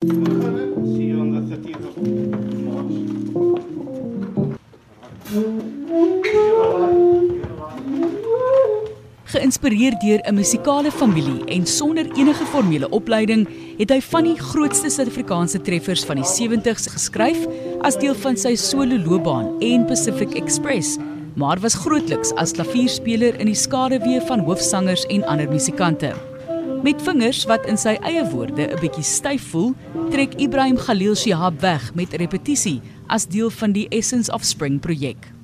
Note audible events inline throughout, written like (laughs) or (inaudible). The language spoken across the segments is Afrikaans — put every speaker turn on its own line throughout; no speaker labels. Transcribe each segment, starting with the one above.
Geïnspireer deur 'n musikale familie en sonder enige formele opleiding, het hy van die grootste Suid-Afrikaanse treffers van die 70's geskryf as deel van sy solo loopbaan en Pacific Express, maar was grootliks as klavierspeler in die skaduwee van hoofsangers en ander musikante. Met vingers wat in sy eie woorde 'n bietjie styf voel, trek Ibrahim Khalil Shihab weg met repetisie as deel van die Essence of Spring projek.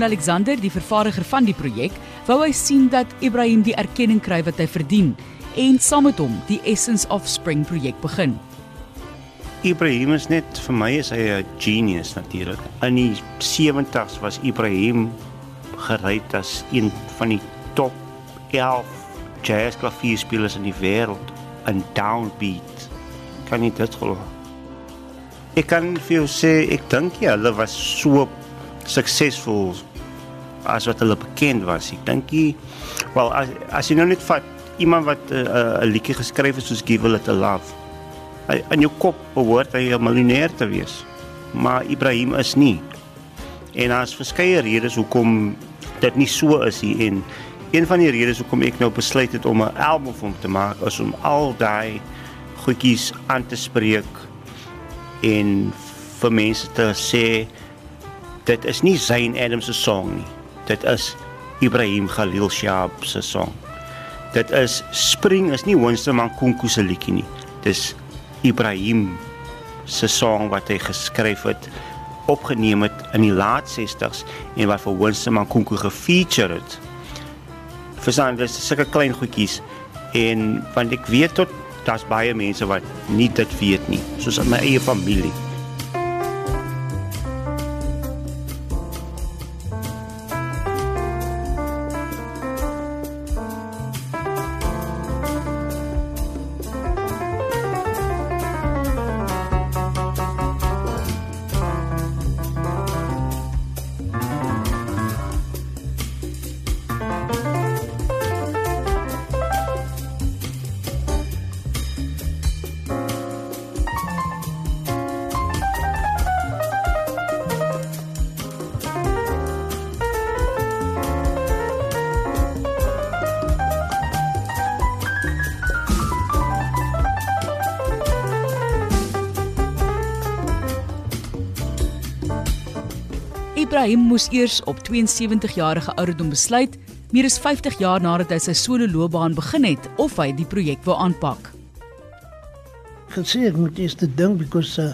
Ramon Alexander, die vervaardiger van die projek, wou hy sien dat Ibrahim die erkenning kry wat hy verdien en saam met hom die Essence of Spring projek begin.
Ibrahim is net vir my is hy 'n genius natuurlik. In die 70's was Ibrahim gereed as een van die top 11 jazz klavierspelers in die wêreld in downbeat. Kan jy dit glo? Ek kan vir jou sê ek dink ja, hulle was so suksesvol as wat hulle bekend was. Ek dink jy wel as, as jy nou net vat iemand wat 'n uh, 'n liedjie geskryf het soos Give It a Love. Hy in jou kop behoort hy 'n miljonair te wees. Maar Ibrahim is nie. En daar's verskeie redes hoekom dit nie so is nie en een van die redes hoekom ek nou besluit het om 'n album vir hom te maak is om al daai goedjies aan te spreek en vir mense te sê dit is nie Zayn Adams se song nie. Dit is Ibrahim Khalil Shahab se song. Dit is Spring is nie Winston Mankunku se liedjie nie. Dis Ibrahim se song wat hy geskryf het, opgeneem het in die laat 60s en wat vir Winston Mankunku gefeature het. Verstaan, dis sulke klein goedjies en want ek weet tot daar's baie mense wat nie dit weet nie, soos in my eie familie.
Ibrahim moes eers op 72 jarige ouderdom besluit, meer as 50 jaar nadat hy sy solo loopbaan begin het, of hy die projek wou aanpak.
gesê ek moet eers dink because uh,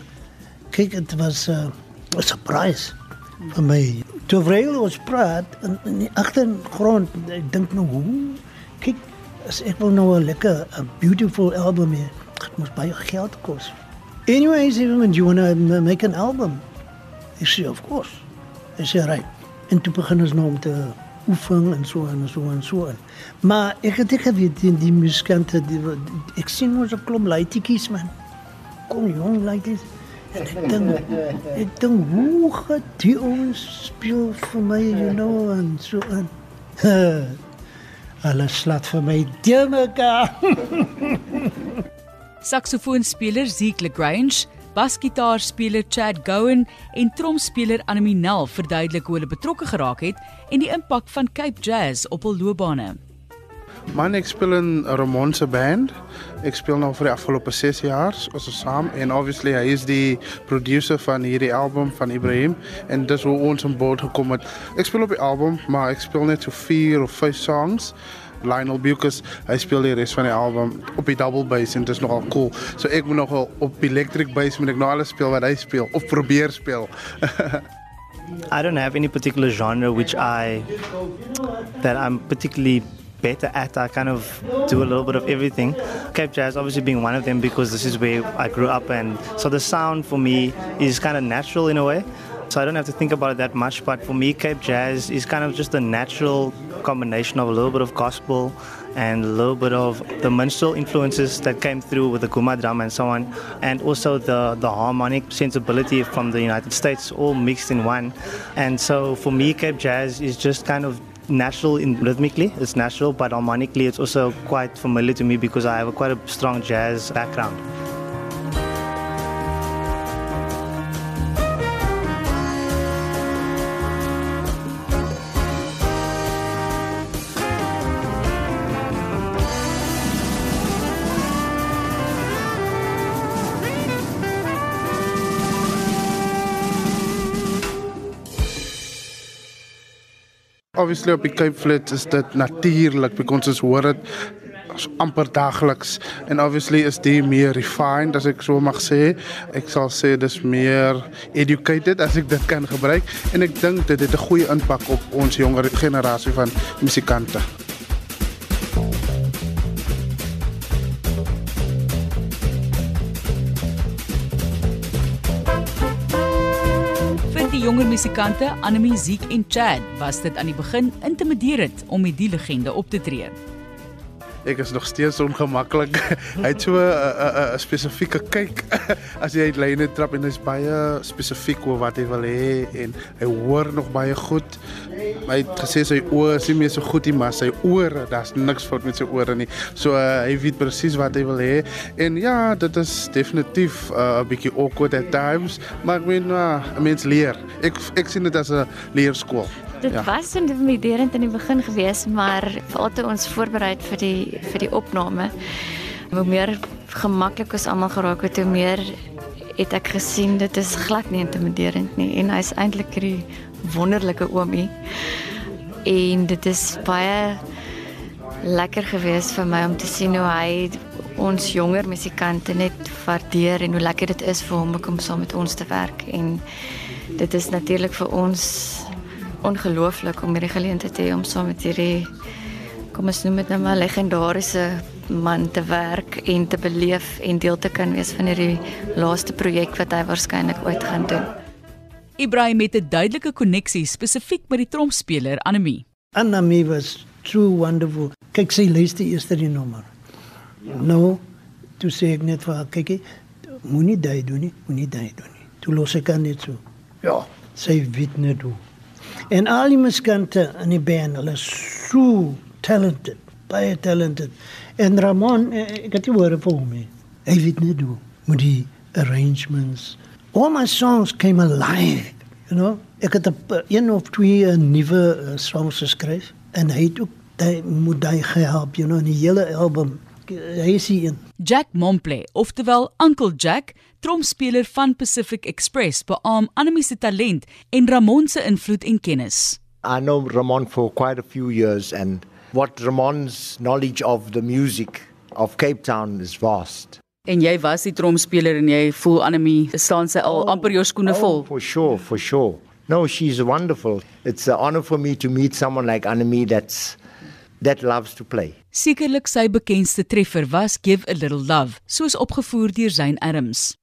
kyk dit was uh, 'n surprise vir my. Toe Vreel ons praat in, in die agtergrond, ek dink nou hoe kyk as ek wil nou 'n lekker 'n beautiful album hê, dit moet baie geld kos. Anyway, he said, "Do you want to make an album?" Ek sê, "Of course." Hy sê, "Right." En toe begin ons nou om te oefen en so en so en so. En. Maar ek het ek geweet die, die musikante die, ek sien ons 'n klomp luitjies man. Kom jong luitjies. En ek dink ek dink hoe gaan die ons speel vir my you know en so en. (laughs) Alles slaat vir my te mekaar. (laughs)
Saksofoonspeler Zeke Lagrange, basgitaarspeler Chad Gowan en tromspeler Annemie Nel verduidelik hoe hulle betrokke geraak het en die impak van Cape Jazz op hul loopbane.
Man, ek speel in 'n Ramonse band. Ek speel nou vir die afgelope 6 jaar ons is saam en obviously hy is die producer van hierdie album van Ibrahim en dis hoe ons aan boord gekom het. Ek speel op die album, maar ek speel net so 4 of 5 songs. Lionel Bucus, hy speel die res van die album op die double bass en dit is nogal cool. So ek moet nogal op electric bass moet ek nou alles speel wat hy speel of probeer speel. (laughs)
I don't have any particular genre which I that I'm particularly better at. I kind of do a little bit of everything. Cape Jazz obviously being one of them because this is where I grew up and so the sound for me is kind of natural in a way. So I don't have to think about it that much. But for me, Cape Jazz is kind of just a natural combination of a little bit of gospel and a little bit of the minstrel influences that came through with the Kuma drum and so on, and also the, the harmonic sensibility from the United States, all mixed in one. And so for me, Cape Jazz is just kind of natural in rhythmically it's natural but harmonically it's also quite familiar to me because i have a quite a strong jazz background
obviously op die Cape Flats is dit natuurlik because ons hoor dit amper dagliks en obviously is die meer refined as ek so mag sê. Ek sal sê dis meer educated as ek dit kan gebruik en ek dink dit het 'n goeie impak op ons jonger generasie van musikante.
Musikante Annelie Ziek en Chad was dit aan die begin intimiderend om met die legende op te tree.
Ek is nog steeds ongemaklik. (laughs) hy het so 'n 'n spesifieke kyk (laughs) as jy uit lyne trap en hy's baie spesifiek oor wat hy wil hê en hy hoor nog baie goed. Hy het gesê sy oë is nie meer so goed nie, maar sy ore, daar's niks fout met sy ore nie. So uh, hy weet presies wat hy wil hê. En ja, dit is definitief 'n uh, bietjie awkward at times, maar ek meen uh, mens leer. Ek ek sien dit as 'n leerskool.
Dit ja. was intimiderend in die begin geweest, maar veral toe ons voorberei vir die vir die opname, hoe meer gemaklik ons almal geraak het, hoe meer het ek gesien dit is glad nie intimiderend nie en hy's eintlik hierdie wonderlike oomie. En dit is baie lekker geweest vir my om te sien hoe hy ons jonger musikante net waardeer en hoe lekker dit is vir hom om saam met ons te werk en dit is natuurlik vir ons ongelooflik om hierdie geleentheid te hê om saam met hierdie kom ons noem dit nou maar legendariese man te werk en te beleef en deel te kan wees van hierdie laaste projek wat hy waarskynlik ooit gaan doen.
Ibrahim het 'n duidelike koneksie spesifiek met die trompspeler Anemie.
Anemie was true wonderful. Kyk sy luister eers die nommer. Nou, toe sê ek net vir kyk, moenie daai doen nie, moenie daai doen nie. Toe los ek aan net so. Ja, sy weet net hoe. En al die musikante in die band, hulle is so talented, baie talented. En Ramon, eh, ek het hoor vir hom. Hy weet net hoe met die arrangements all my songs came alive. You know, ek het 'n een of twee nuwe songs geskryf en hy het ook daai moet daai gehelp, you know, in die hele album. Hy is hier.
Jack Momple, oftewel Uncle Jack, tromspeler van Pacific Express, beam Annelie se talent en Ramon se invloed en kennis.
I know Ramon for quite a few years and what Ramon's knowledge of the music of Cape Town is vast.
En jy was die tromspeler en jy voel Anemie staan sy al oh, amper jou skoene oh, vol.
For sure, for sure. No, she's wonderful. It's an honor for me to meet someone like Anemie that's that loves to play.
Sekerlik sy bekendste treffer was Give a Little Love, soos opgevoer deur Zayn Adams.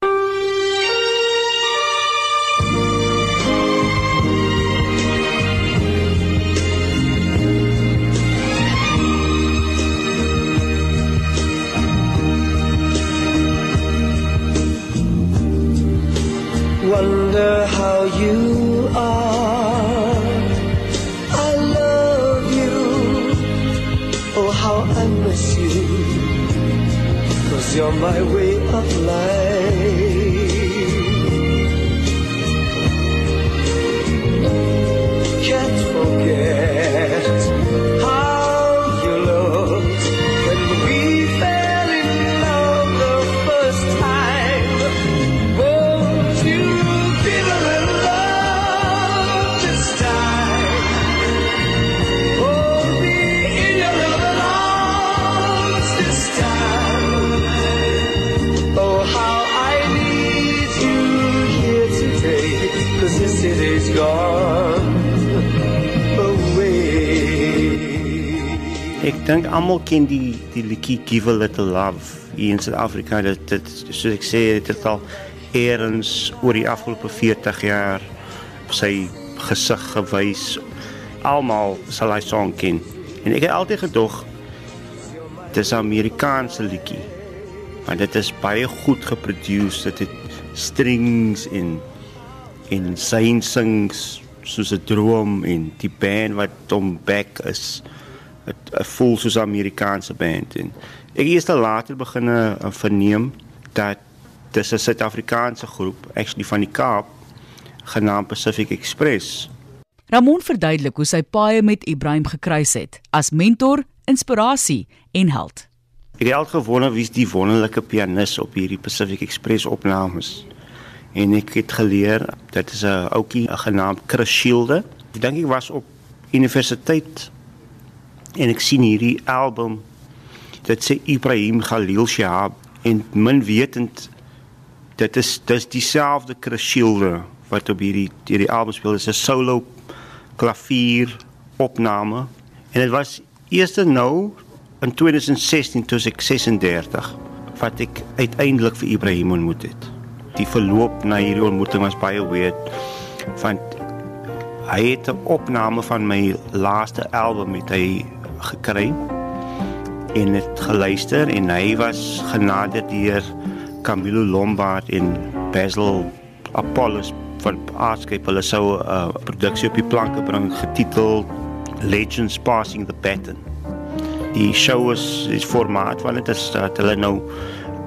wonder how you my way of life.
Dink almal ken die die liedjie Give a Little Love hier in Suid-Afrika. Dit dit soos ek sê, dit het al eerens oor die afgelope 40 jaar sy gesig gewys. Almal sal hy song ken. En ek het altyd gedog dis 'n Amerikaanse liedjie. Maar dit is baie goed geproduce. Dit het strings en en sy sings soos 'n droom en die band wat hom back is 'n voel soos 'n Amerikaanse band en ek eers later begin uh, verneem dat dis 'n Suid-Afrikaanse groep actually van die Kaap genaamd Pacific Express.
Ramon verduidelik hoe sy paie met Ibrahim gekruis het as mentor, inspirasie en held.
Ek het altyd gewonder wie's die wonderlike pianis op hierdie Pacific Express opnames. En ek het geleer dit is 'n ouetjie genaamd Chris Shielde. Ek dink hy was op universiteit en ek sien hierdie album dit sê Ibrahim Khalil Shahab en min wetend dit is dis dieselfde Krishilde wat op hierdie hierdie album speel. Is 'n solo klavier opname. En dit was eers nou in 2016 toe ek 36 wat ek uiteindelik vir Ibrahim ontmoet het. Die verloop na hierdie ontmoeting was baie weird want hy het 'n opname van my laaste album met hy gekry en het geluister en hy was genader deur Camilo Lombard en Basil Apollos van Artscape hulle sou 'n uh, produksie op die planke bring getiteld Legends Passing the Baton. Die show is is formaat want dit is dat hulle nou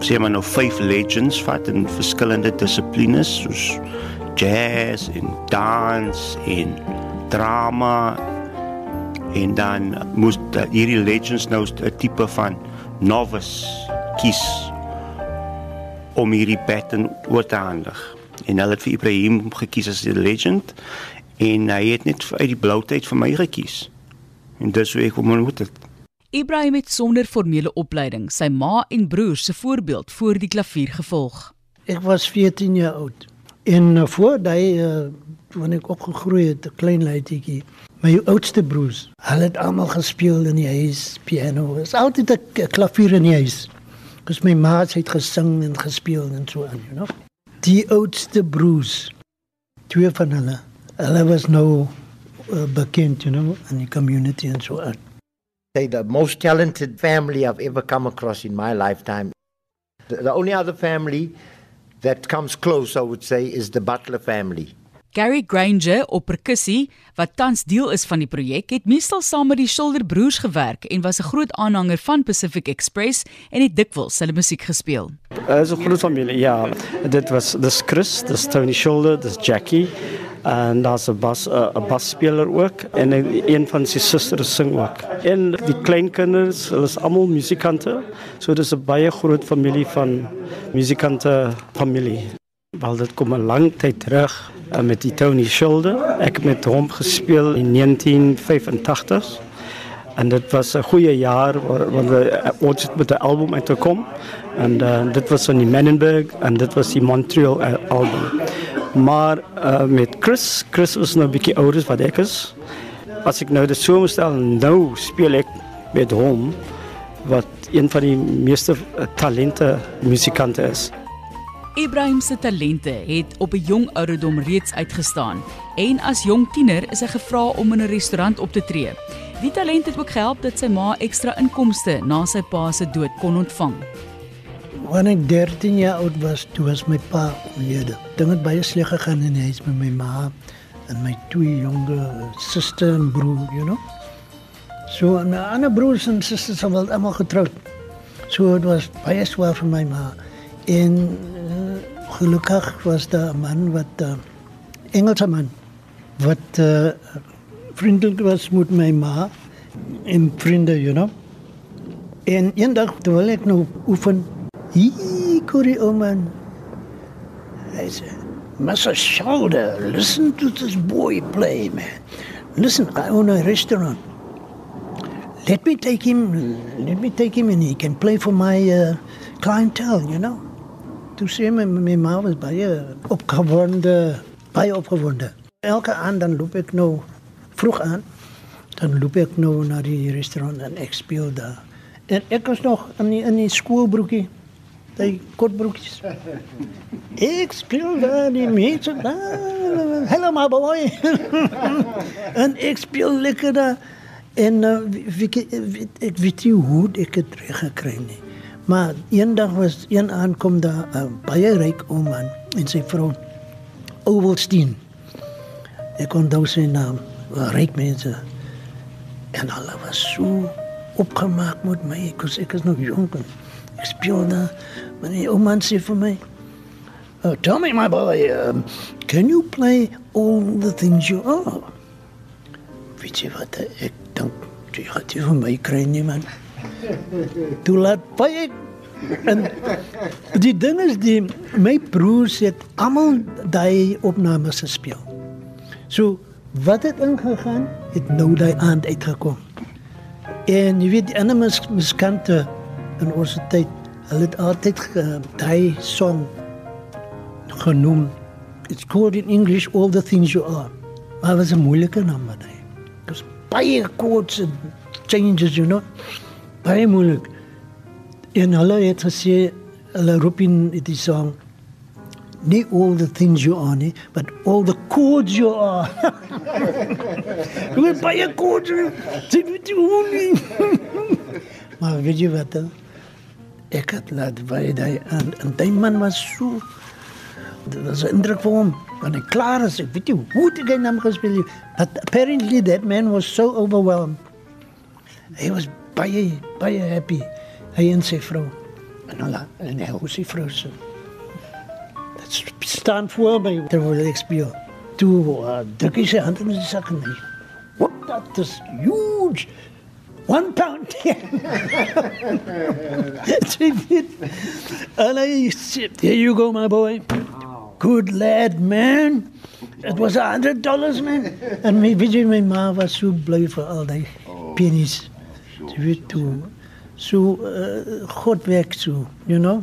sê maar nou vyf legends vat in verskillende dissiplines soos jazz en dans en drama en dan moes hierdie legends nou 'n tipe van novice kies om hierdie baton oor te handig. En hulle het vir Ibrahim gekies as die legend en hy het net uit die blou tyd vir my gekies. En dis hoe ek hom ontmoet het.
Ibrahim het sonder formele opleiding sy ma en broers se voorbeeld voor die klavier gevolg.
Ek was 14 jaar oud. En uh, voor daai uh, wanneer ek opgegroei het, 'n klein leitjie, my oudste broers, hulle het almal gespeel in die huis, piano. Is altyd 'n klavier in die huis. Kus my ma het gesing en gespeel en so aan, you know. Die oudste broers, twee van hulle, hulle was nou uh, bekend, you know, in die community en so aan.
Say the most talented family I've ever come across in my lifetime. The, the only other family that comes close, I would say, is the Butler family.
Gary Granger op perkussie wat tans deel is van die projek het meestal saam met die Shoulder Broers gewerk en was 'n groot aanhanger van Pacific Express en het dikwels hulle musiek gespeel.
Dit is 'n groot familie. Ja, dit was dis Chris, dis Tony Shoulder, dis Jackie en daar's 'n bas 'n basspeler ook en een van sy susters sing ook. En die kleinkinders, hulle is almal musikante. So dis 'n baie groot familie van musikante familie. Wel dit kom 'n lang tyd terug uh, met die Tony Shoulder. Ek het met hom gespeel in 1985. En dit was 'n goeie jaar want we ons het met 'n album uitgekom en uh, dit was van die Menenberg en dit was die Montreal album. Maar uh, met Chris, Chris was nou 'n bietjie ouer as wat ek is. As ek nou dit so stel, nou speel ek met hom wat een van die meeste talente musikante is.
Ibrahim se talente het op 'n jong ouderdom reeds uitgestaan en as jong tiener is hy gevra om in 'n restaurant op te tree. Die talent het ook gehelp dat sy ma ekstra inkomste na sy pa se dood kon ontvang.
Wanneer ek 13 jaar oud was, toe was my pa oorlede. Dinge het baie sleg gegaan in die huis met my ma en my twee jonger suster en broer, you know. So en my ander broers en susters het wel almal getroud. So dit was baie swaar vir my ma. En uh, gelukkig was daar 'n man wat uh, Engelse man wat uh, vriendelijk was met my ma en vriende, you know. En eendag terwyl ek nou oefen, hier kom die ou man. Hy sê, "Mr. Shoulder, listen to this boy play, man. Listen, I own a restaurant. Let me take him, let me take him and he can play for my uh, clientele, you know." Toe sê my, my ma was baie opgewonde, baie opgewonde. Elke aand dan loop ek nou vroeg aan Dan loop ek nou na die restaurant en ek speel daar. En ek was nog in die, in die skoolbroekie. Die kortbroekies. Ek speel daar die mense daar. Hello my boy. en ek speel lekker daar. En uh, wie, wie, ek weet nie hoe ek het reg gekry nie. Maar eendag was een aankom daar 'n uh, baie ryk ou man en sy vrou Ovalstein. Ek kon dan sy naam, ryk mense. En hulle was so opgemaak met my, ek was ek is nog jonk. Ek speel daar, maar die ou man sê vir my, oh, "Tell me my boy, um, can you play all the things you are?" Weet jy wat ek dink, jy gaan dit vir my kry nie man. Toe laat baie en die ding is die my broers het almal daai opnames gespeel. So wat het ingegaan het nou daai aand uitgekom. En jy weet die ander mus, muskante in ons tyd, hulle het altyd daai song genoem. It's called in English all the things you are. Maar was 'n moeilike naam maar daai. Dis baie chords and changes, you know baie moeilik. En hulle het gesê hulle roep in die song nie all the things you are nie, but all the chords you are. (laughs) Hoe baie chords. Dit moet jy nie. (laughs) maar weet jy wat? Ek het laat baie daai en en daai man was so dit was 'n indruk vir hom. Want hy klaar is, ek weet jy hoe die game naam gespeel. But apparently that man was so overwhelmed. He was baie baie happy hy en sy vrou en hulle en hy hoe sy vrou se dit staan voor my terwyl ek speel toe uh, druk hy sy hand in sy sak en hy what that is huge one pound. (laughs) And I said here you go my boy. Good lad man. It was a hundred dollars man. En my weet my ma was so bly vir al die pennies. Jy weet toe so uh, God werk so, you know.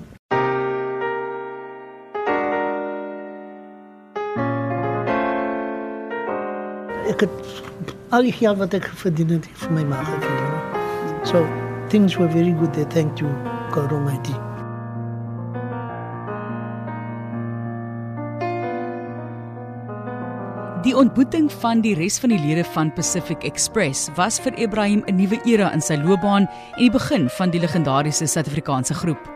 Ek het al die geld wat ek verdien het vir my ma. So things were very good there. Thank you God Almighty.
Die ontmoeting van die res van die lede van Pacific Express was vir Ibrahim 'n nuwe era in sy loopbaan en die begin van die legendariese Suid-Afrikaanse groep.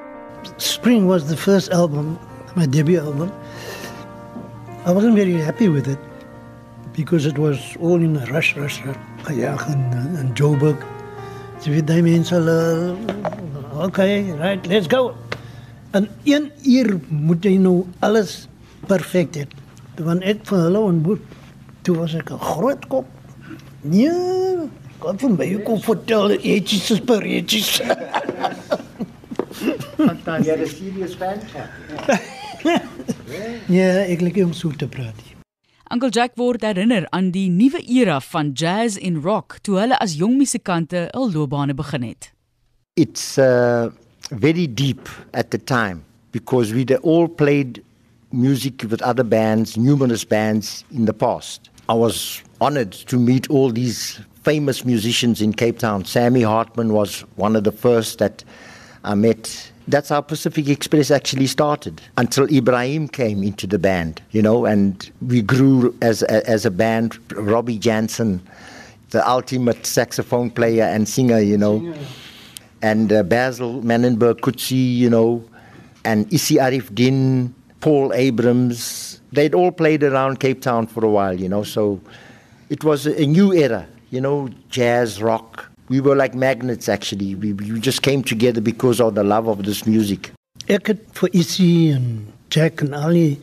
Spring was the first album, my debut album. I wasn't very happy with it because it was all in a rush, rush, rush. Ja, en, en Joburg. Ze weet die mensen, uh, oké, okay, right, let's go. En één uur moet je nou alles perfect hebben. Want ik van hulle ontmoet, toen was ik een groot kop. Nee, kan van mij ook vertellen, eetjes is per eetjes.
Fantastic. You're a serious fan.
ja, (laughs) ek like om so te praat.
Uncle Jack word herinner aan die nuwe era van jazz en rock toe hulle as jong musikante hul loopbane begin het.
It's uh, very deep at the time because we all played music with other bands, numerous bands in the past. I was honored to meet all these famous musicians in Cape Town. Sammy Hartman was one of the first that I met. That's how Pacific Express actually started until Ibrahim came into the band, you know, and we grew as a, as a band. Robbie Jansen, the ultimate saxophone player and singer, you know, and uh, Basil Manenberg Kutsi, you know, and Isi Arif Din, Paul Abrams. They'd all played around Cape Town for a while, you know, so it was a new era, you know, jazz, rock. We were like magnets, actually. We, we just came together because of the love of this music.
Ek het vir Issy en Jack en al die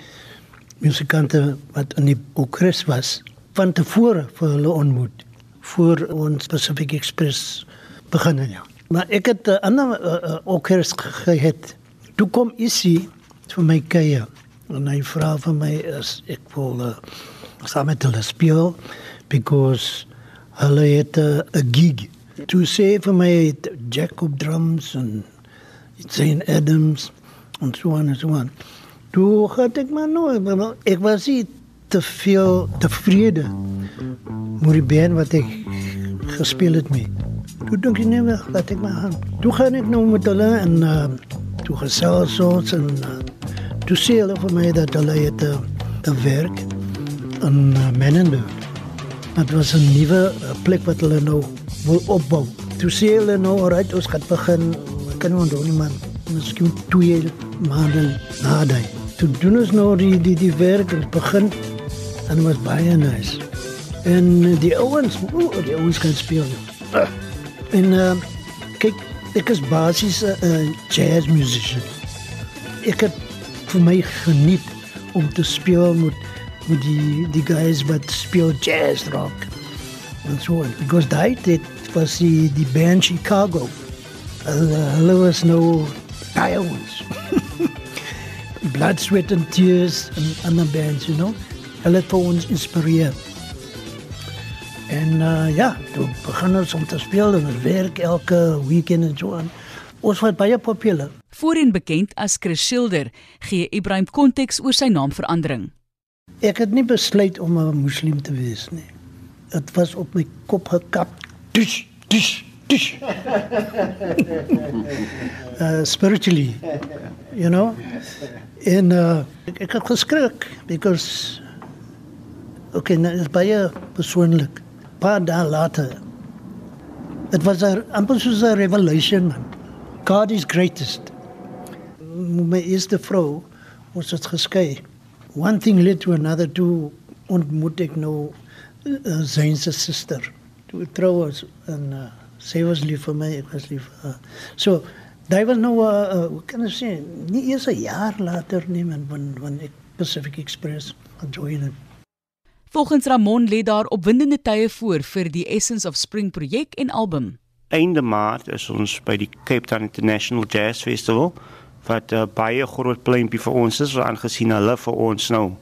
musikante wat in die Okres was, van tevore vir hulle ontmoet voor ons Pacific Express begin het. Ja. Maar ek het 'n ander uh, uh, Okres gehad. Toe kom Issy vir my kuier en hy vra vir my is ek wil uh, saam met hulle speel because hulle het 'n uh, gig to say vir my Jacob drums en Jane Adams en so aan en so aan. Toe het ek maar nou ek was nie te veel tevrede met die band wat ek gespeel het mee. Toe dink ek nee, laat ek maar gaan. Toe gaan ek nou met hulle en uh, toe gesels ons en uh, toe sê hulle vir my dat hulle het 'n uh, werk in uh, Menende. Dit was 'n nuwe uh, plek wat hulle nou wil opbou. Toe sê hulle nou, "Alright, ons gaan begin. Kan ons doen nie man. Miskien twee maande na daai." Toe doen ons nou die die die werk en begin en was baie nice. En die ouens, o, die ouens kan speel. Uh, en uh, kyk, ek is basies 'n uh, jazz musician. Ek het vir my geniet om te speel met met die die guys wat speel jazz rock en so on. Because daai dit was die die band Chicago. Hulle hulle was nou baie ons. (laughs) Blood, sweat and tears en ander bands, you know. Hulle het vir ons inspireer. En uh, ja, toe begin ons om te speel en ons werk elke weekend en so aan. Ons was baie populair.
Voorheen bekend as Chris Schilder, gee Ibrahim konteks oor sy naamverandering.
Ek het nie besluit om 'n moslim te wees nie. Dit was op my kop gekap. Dis dis dis. uh spiritually. You know? En uh ek, ek het geskrik because okay, nou is baie persoonlik. Paar dae later. It was a amper soos 'n revelation man. God is greatest. My eerste vrou was dit geskei. One thing led to another to ontmoet ek nou uh, se suster. Trou was en uh, sy was lief vir my, ek was lief vir haar. So, daai was nou uh, uh, hoe kan ek sê, nie eers 'n jaar later nie, man, van van ek Pacific Express gejoin het.
Volgens Ramon lê daar opwindende tye voor vir die Essence of Spring projek en album.
Einde Maart is ons by die Cape Town International Jazz Festival wat 'n uh, baie groot pleintjie vir ons is aangesien hulle vir ons nou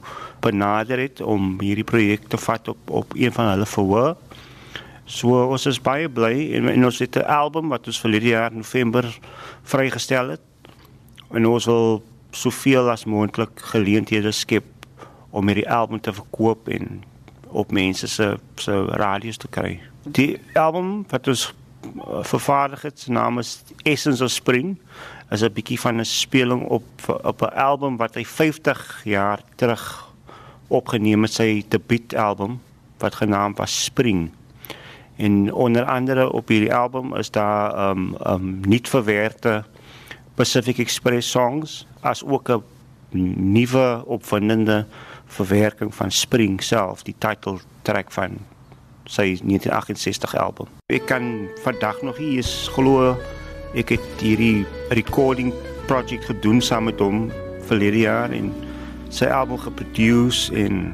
benader het om hierdie projek te vat op op een van hulle verhoor. So ons is baie bly en, en ons het 'n album wat ons verlede jaar November vrygestel het. En ons wil soveel as moontlik geleenthede skep om hierdie album te verkoop en op mense se se radio's te kry. Die album wat ons uh, vervaardig het, se naam is Essence of Spring is 'n bietjie van 'n speling op op 'n album wat hy 50 jaar terug opgeneem het, sy debuutalbum wat genaamd was Spring. En onder andere op hierdie album is daar um um nuut verwerkte Pacific Express songs as ook 'n nuwe opwindende verwerking van Spring self, die title track van sy 1968 album. Ek kan vandag nog hier is glo ek het hierdie recording project gedoen saam met hom verlede jaar en sy album geproduce en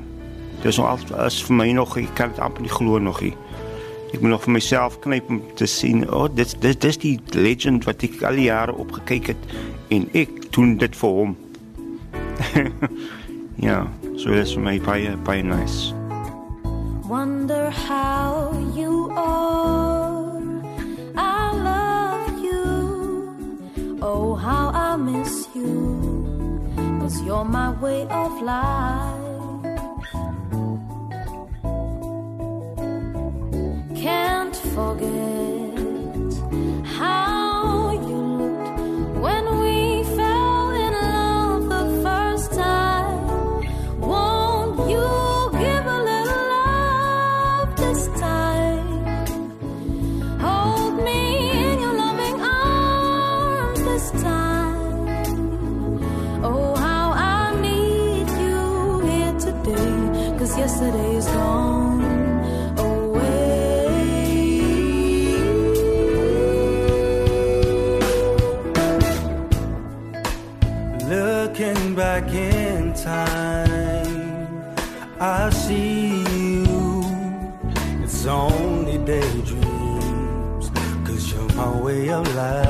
dis nog al is vir my nog ek kan dit amper nie glo nog nie. Ek moet nog vir myself knyp om te sien, o, oh, dit dit dis die legend wat ek al die jare opgekyk (laughs) het en ek doen dit vir hom. ja, so dis vir my baie baie nice.
Wonder how you are. I love you. Oh, how I miss you. Cause you're my way of life. Time, I
see you. It's only daydreams, cause you're my way of life.